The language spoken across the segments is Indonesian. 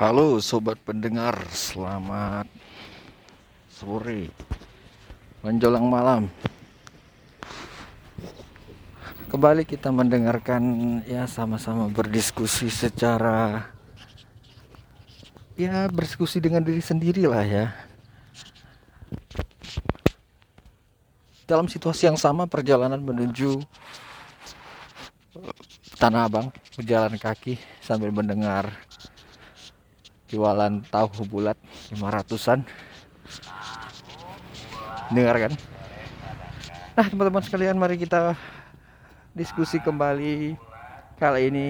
Halo sobat pendengar, selamat sore menjelang malam. Kembali kita mendengarkan ya sama-sama berdiskusi secara ya berdiskusi dengan diri sendiri lah ya. Dalam situasi yang sama perjalanan menuju Tanah Abang berjalan kaki sambil mendengar jualan tahu bulat 500-an dengar kan? Nah teman-teman sekalian mari kita diskusi kembali kali ini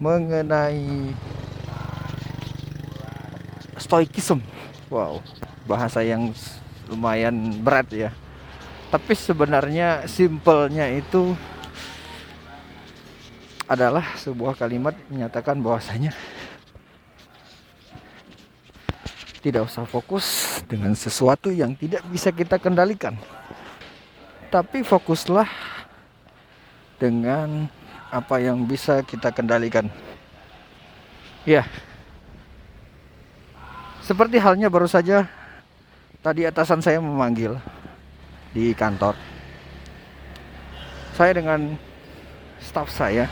mengenai stoikism. Wow bahasa yang lumayan berat ya. Tapi sebenarnya simpelnya itu adalah sebuah kalimat menyatakan bahwasanya tidak usah fokus dengan sesuatu yang tidak bisa kita kendalikan. Tapi fokuslah dengan apa yang bisa kita kendalikan. Ya. Seperti halnya baru saja tadi atasan saya memanggil di kantor. Saya dengan staf saya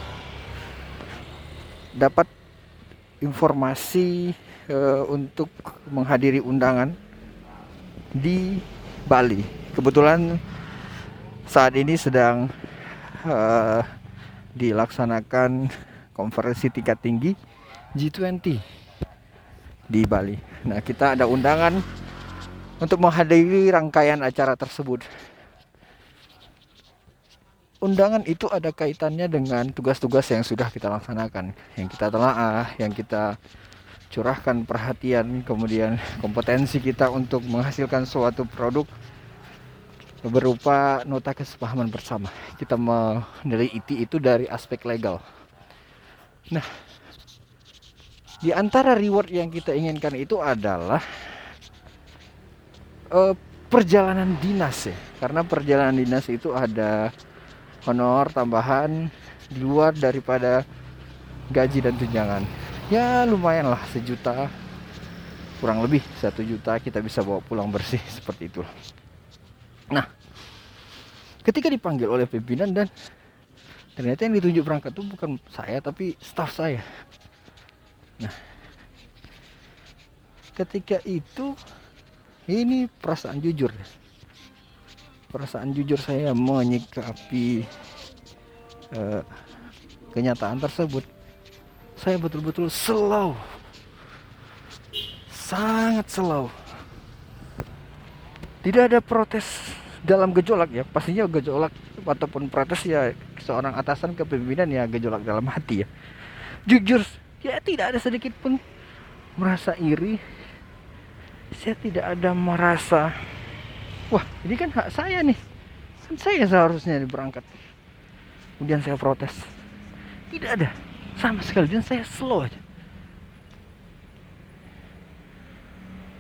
dapat informasi uh, untuk menghadiri undangan di Bali. Kebetulan saat ini sedang uh, dilaksanakan konferensi tingkat tinggi G20 di Bali. Nah, kita ada undangan untuk menghadiri rangkaian acara tersebut. Undangan itu ada kaitannya dengan tugas-tugas yang sudah kita laksanakan, yang kita telaah, yang kita curahkan perhatian kemudian kompetensi kita untuk menghasilkan suatu produk berupa nota kesepahaman bersama. Kita meneliti itu dari aspek legal. Nah di antara reward yang kita inginkan itu adalah uh, perjalanan dinas ya. Karena perjalanan dinas itu ada honor tambahan di luar daripada gaji dan tunjangan ya lumayan lah sejuta. Kurang lebih satu juta kita bisa bawa pulang bersih seperti itu. Nah ketika dipanggil oleh pimpinan dan ternyata yang ditunjuk berangkat itu bukan saya tapi staff saya. Nah ketika itu ini perasaan jujur. Perasaan jujur saya menyikapi uh, kenyataan tersebut saya betul-betul slow. Sangat slow. Tidak ada protes dalam gejolak ya. Pastinya gejolak ataupun protes ya seorang atasan kepemimpinan ya gejolak dalam hati ya. Jujur ya tidak ada sedikit pun merasa iri. Saya tidak ada merasa wah ini kan hak saya nih. Kan saya seharusnya berangkat kemudian saya protes. Tidak ada sama sekali dan saya slow aja.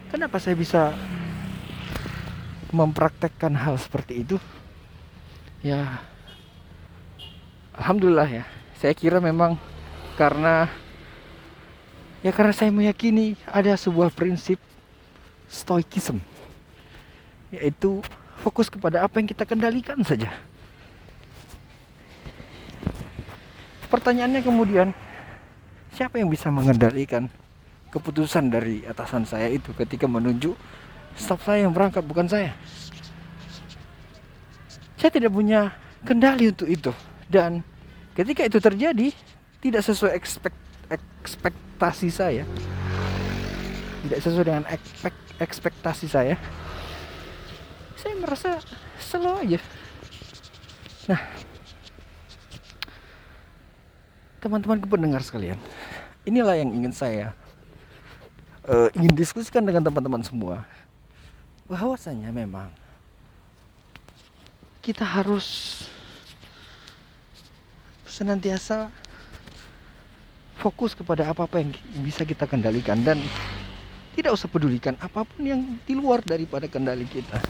Kenapa saya bisa mempraktekkan hal seperti itu? Ya alhamdulillah ya. Saya kira memang karena ya karena saya meyakini ada sebuah prinsip stoikism yaitu fokus kepada apa yang kita kendalikan saja Pertanyaannya kemudian, siapa yang bisa mengendalikan keputusan dari atasan saya itu ketika menunjuk staf saya yang berangkat bukan saya. Saya tidak punya kendali untuk itu dan ketika itu terjadi tidak sesuai ekspekt, ekspektasi saya. Tidak sesuai dengan ekspek, ekspektasi saya. Saya merasa slow aja. Nah, teman-teman pendengar sekalian, inilah yang ingin saya uh, ingin diskusikan dengan teman-teman semua. Bahwasanya memang kita harus senantiasa fokus kepada apa-apa yang bisa kita kendalikan dan tidak usah pedulikan apa pun yang di luar daripada kendali kita.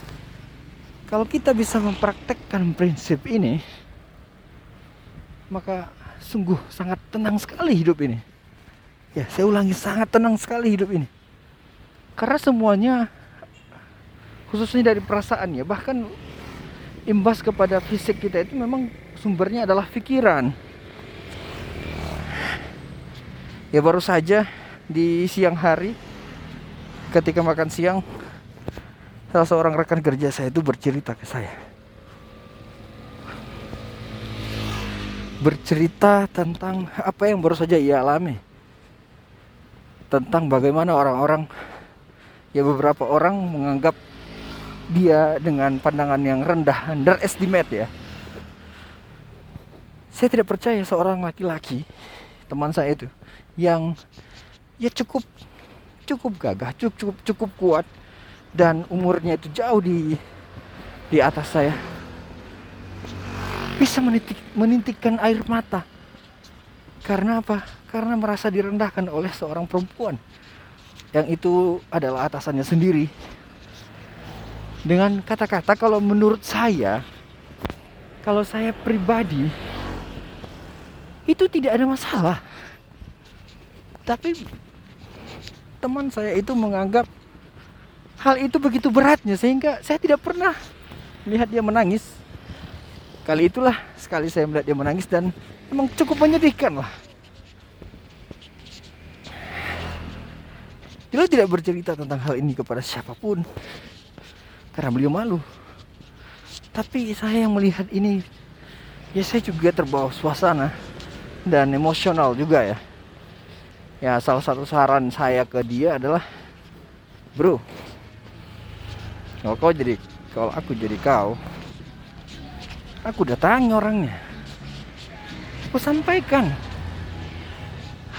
Kalau kita bisa mempraktekkan prinsip ini, maka sungguh sangat tenang sekali hidup ini. ya saya ulangi sangat tenang sekali hidup ini. Karena semuanya khususnya dari perasaan ya bahkan imbas kepada fisik kita itu memang sumbernya adalah pikiran ya baru saja di siang hari ketika makan siang salah seorang rekan kerja saya itu bercerita ke saya bercerita tentang apa yang baru saja ia alami. Tentang bagaimana orang-orang ya beberapa orang menganggap dia dengan pandangan yang rendah underestimate ya. Saya tidak percaya seorang laki-laki teman saya itu yang ya cukup cukup gagah cukup cukup cukup kuat dan umurnya itu jauh di di atas saya bisa menitik, menintikkan air mata karena apa? Karena merasa direndahkan oleh seorang perempuan yang itu adalah atasannya sendiri. Dengan kata-kata kalau menurut saya, kalau saya pribadi itu tidak ada masalah. Tapi teman saya itu menganggap hal itu begitu beratnya sehingga saya tidak pernah melihat dia menangis. Kali itulah sekali saya melihat dia menangis dan memang cukup menyedihkan lah. Beliau tidak bercerita tentang hal ini kepada siapa pun karena beliau malu. Tapi saya yang melihat ini, ya saya juga terbawa suasana dan emosional juga ya. Ya salah satu saran saya ke dia adalah, bro, kalau kau jadi, kalau aku jadi kau, aku datangi orangnya. Aku sampaikan.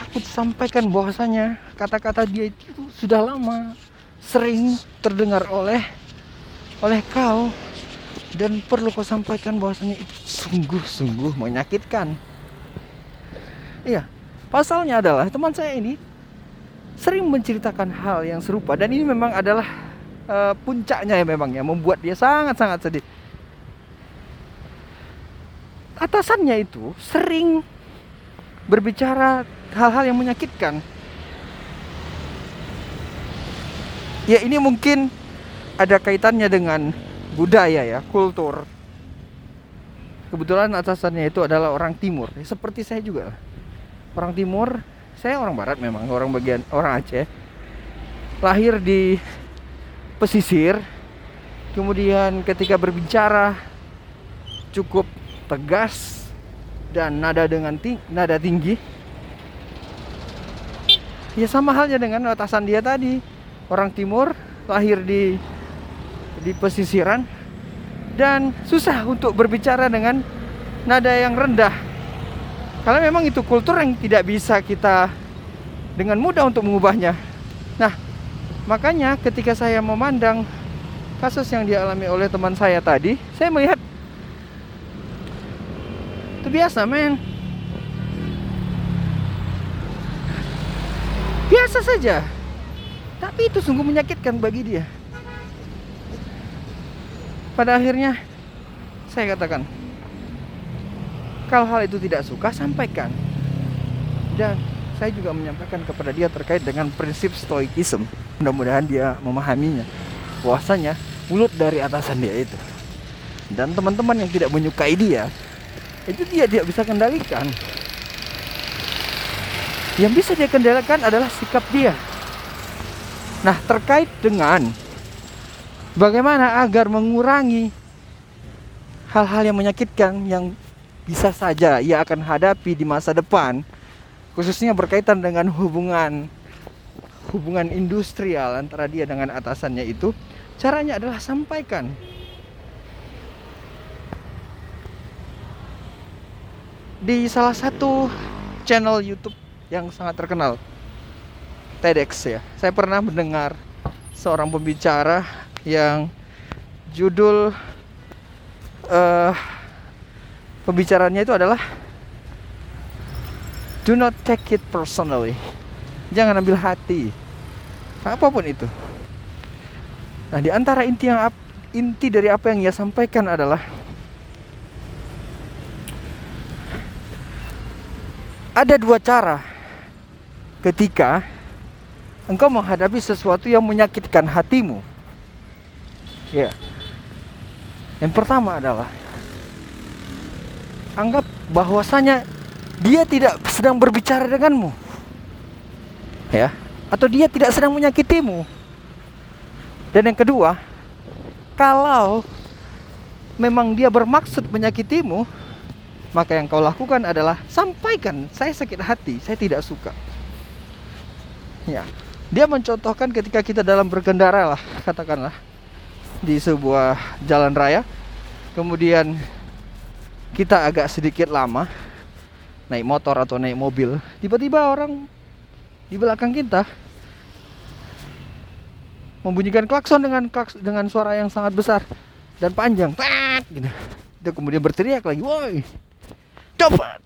Aku sampaikan bahwasanya kata-kata dia itu sudah lama sering terdengar oleh oleh kau. Dan perlu kau sampaikan bahwasanya itu sungguh-sungguh menyakitkan. Iya, pasalnya adalah teman saya ini sering menceritakan hal yang serupa. Dan ini memang adalah uh, puncaknya ya memang ya membuat dia sangat-sangat sedih atasannya itu sering berbicara hal-hal yang menyakitkan. Ya ini mungkin ada kaitannya dengan budaya ya, kultur. Kebetulan atasannya itu adalah orang timur, ya, seperti saya juga. Orang timur, saya orang barat memang, orang bagian orang Aceh. Lahir di pesisir. Kemudian ketika berbicara cukup tegas dan nada dengan ting nada tinggi. Ya sama halnya dengan atasan dia tadi. Orang timur lahir di di pesisiran dan susah untuk berbicara dengan nada yang rendah. Karena memang itu kultur yang tidak bisa kita dengan mudah untuk mengubahnya. Nah makanya ketika saya memandang kasus yang dialami oleh teman saya tadi saya melihat itu biasa men. Biasa saja. Tapi itu sungguh menyakitkan bagi dia. Pada akhirnya saya katakan kalau hal itu tidak suka sampaikan. Dan saya juga menyampaikan kepada dia terkait dengan prinsip stoikism. Mudah-mudahan dia memahaminya. Bahwasanya mulut dari atasan dia itu. Dan teman-teman yang tidak menyukai dia itu dia tidak bisa kendalikan. Yang bisa dia kendalikan adalah sikap dia. Nah terkait dengan bagaimana agar mengurangi hal-hal yang menyakitkan yang bisa saja ia akan hadapi di masa depan khususnya berkaitan dengan hubungan hubungan industrial antara dia dengan atasannya itu caranya adalah sampaikan di salah satu channel YouTube yang sangat terkenal TEDx ya. Saya pernah mendengar seorang pembicara yang judul uh, pembicaranya itu adalah Do not take it personally. Jangan ambil hati. Apa pun itu. Nah, di antara inti yang inti dari apa yang ia sampaikan adalah ada dua cara ketika engkau menghadapi sesuatu yang menyakitkan hatimu. Ya. Yang pertama adalah anggap bahwasanya dia tidak sedang berbicara denganmu. Ya, atau dia tidak sedang menyakitimu. Dan yang kedua, kalau memang dia bermaksud menyakitimu, maka yang kau lakukan adalah sampaikan, saya sakit hati, saya tidak suka. Ya, dia mencontohkan ketika kita dalam berkendara lah, katakanlah di sebuah jalan raya, kemudian kita agak sedikit lama naik motor atau naik mobil, tiba-tiba orang di belakang kita membunyikan klakson dengan klaks, dengan suara yang sangat besar dan panjang, Tat! gitu. Dia kemudian berteriak lagi, woi, cepat.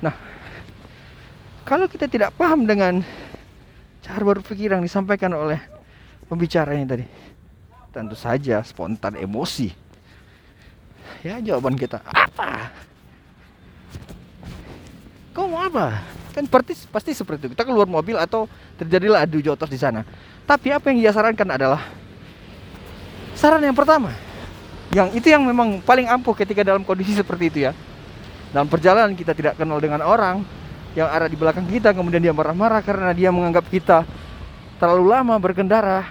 Nah, kalau kita tidak paham dengan cara berpikir yang disampaikan oleh pembicara ini tadi, tentu saja spontan emosi. Ya jawaban kita apa? Kau mau apa? Kan pasti pasti seperti itu. Kita keluar mobil atau terjadilah adu jotos di sana. Tapi apa yang dia sarankan adalah saran yang pertama. Yang itu yang memang paling ampuh ketika dalam kondisi seperti itu ya. Dalam perjalanan kita tidak kenal dengan orang, yang ada di belakang kita kemudian dia marah-marah karena dia menganggap kita terlalu lama berkendara.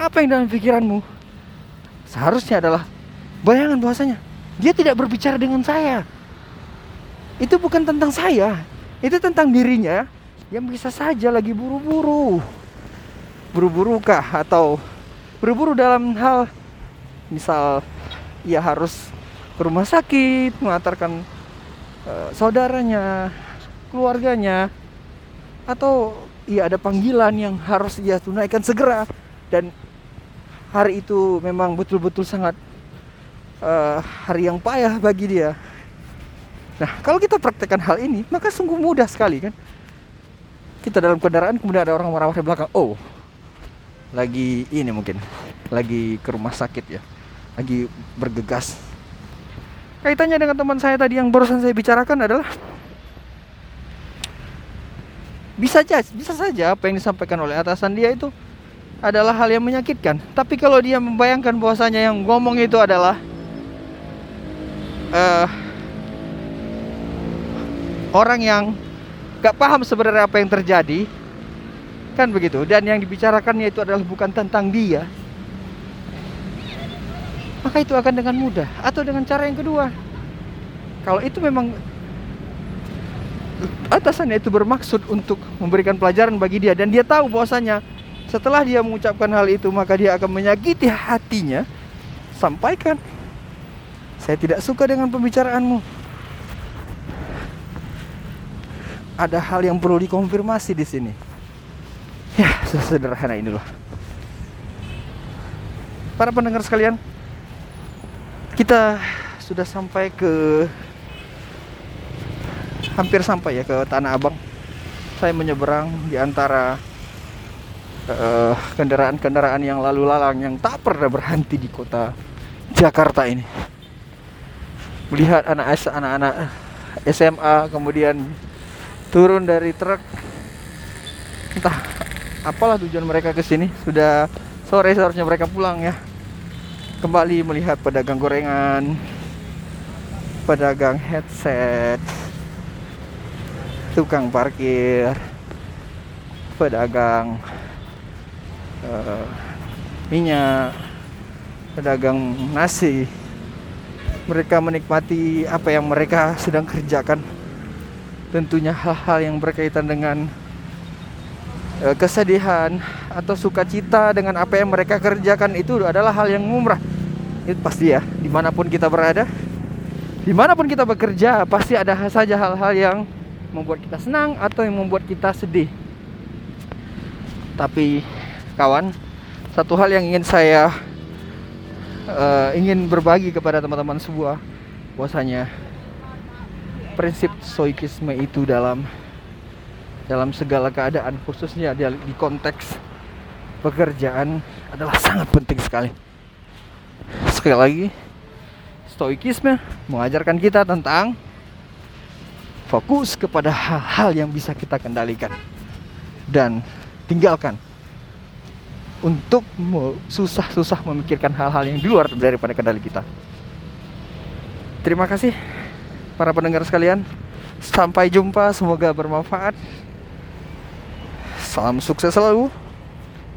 Apa yang dalam pikiranmu? Seharusnya adalah bayangan bahwasanya dia tidak berbicara dengan saya. Itu bukan tentang saya itu tentang dirinya yang bisa saja lagi buru-buru. Buru-buru kah? Atau buru-buru dalam hal misal ia harus ke rumah sakit mengantarkan uh, saudaranya keluarganya atau ya ada panggilan yang harus dia tunaikan segera dan hari itu memang betul-betul sangat uh, hari yang payah bagi dia. Nah, kalau kita praktekkan hal ini, maka sungguh mudah sekali kan. Kita dalam kendaraan kemudian ada orang marah-marah di belakang. Oh, lagi ini mungkin, lagi ke rumah sakit ya, lagi bergegas. Kaitannya dengan teman saya tadi yang barusan saya bicarakan adalah bisa saja bisa saja apa yang disampaikan oleh atasan dia itu adalah hal yang menyakitkan. Tapi kalau dia membayangkan bahwasanya yang ngomong itu adalah uh, orang yang gak paham sebenarnya apa yang terjadi kan begitu? Dan yang dibicarakannya itu adalah bukan tentang dia maka itu akan dengan mudah atau dengan cara yang kedua? Kalau itu memang atasannya itu bermaksud untuk memberikan pelajaran bagi dia dan dia tahu bahwasanya setelah dia mengucapkan hal itu maka dia akan menyakiti hatinya. Sampaikan saya tidak suka dengan pembicaraanmu. Ada hal yang perlu dikonfirmasi di sini. Ya sederhana ini loh para pendengar sekalian kita sudah sampai ke hampir sampai ya ke Tanah Abang. Saya menyeberang di antara uh, kendaraan-kendaraan yang lalu lalang yang tak pernah berhenti di kota Jakarta ini. Melihat anak-anak SMA kemudian turun dari truk entah apalah tujuan mereka ke sini sudah sore seharusnya mereka pulang ya kembali melihat pedagang gorengan pedagang headset tukang parkir, pedagang uh, minyak, pedagang nasi. Mereka menikmati apa yang mereka sedang kerjakan. Tentunya hal-hal yang berkaitan dengan uh, kesedihan atau sukacita dengan apa yang mereka kerjakan itu adalah hal yang lumrah. Itu pasti ya, di mana pun kita berada, di mana pun kita bekerja, pasti ada saja hal-hal yang membuat kita senang atau yang membuat kita sedih. Tapi kawan, satu hal yang ingin saya uh, ingin berbagi kepada teman-teman sebuah bahwasanya prinsip stoikisme itu dalam dalam segala keadaan khususnya di konteks pekerjaan adalah sangat penting sekali. Sekali lagi, stoikisme mengajarkan kita tentang fokus kepada hal-hal yang bisa kita kendalikan dan tinggalkan untuk susah-susah memikirkan hal-hal yang di luar daripada kendali kita. Terima kasih para pendengar sekalian. Sampai jumpa, semoga bermanfaat. Salam sukses selalu.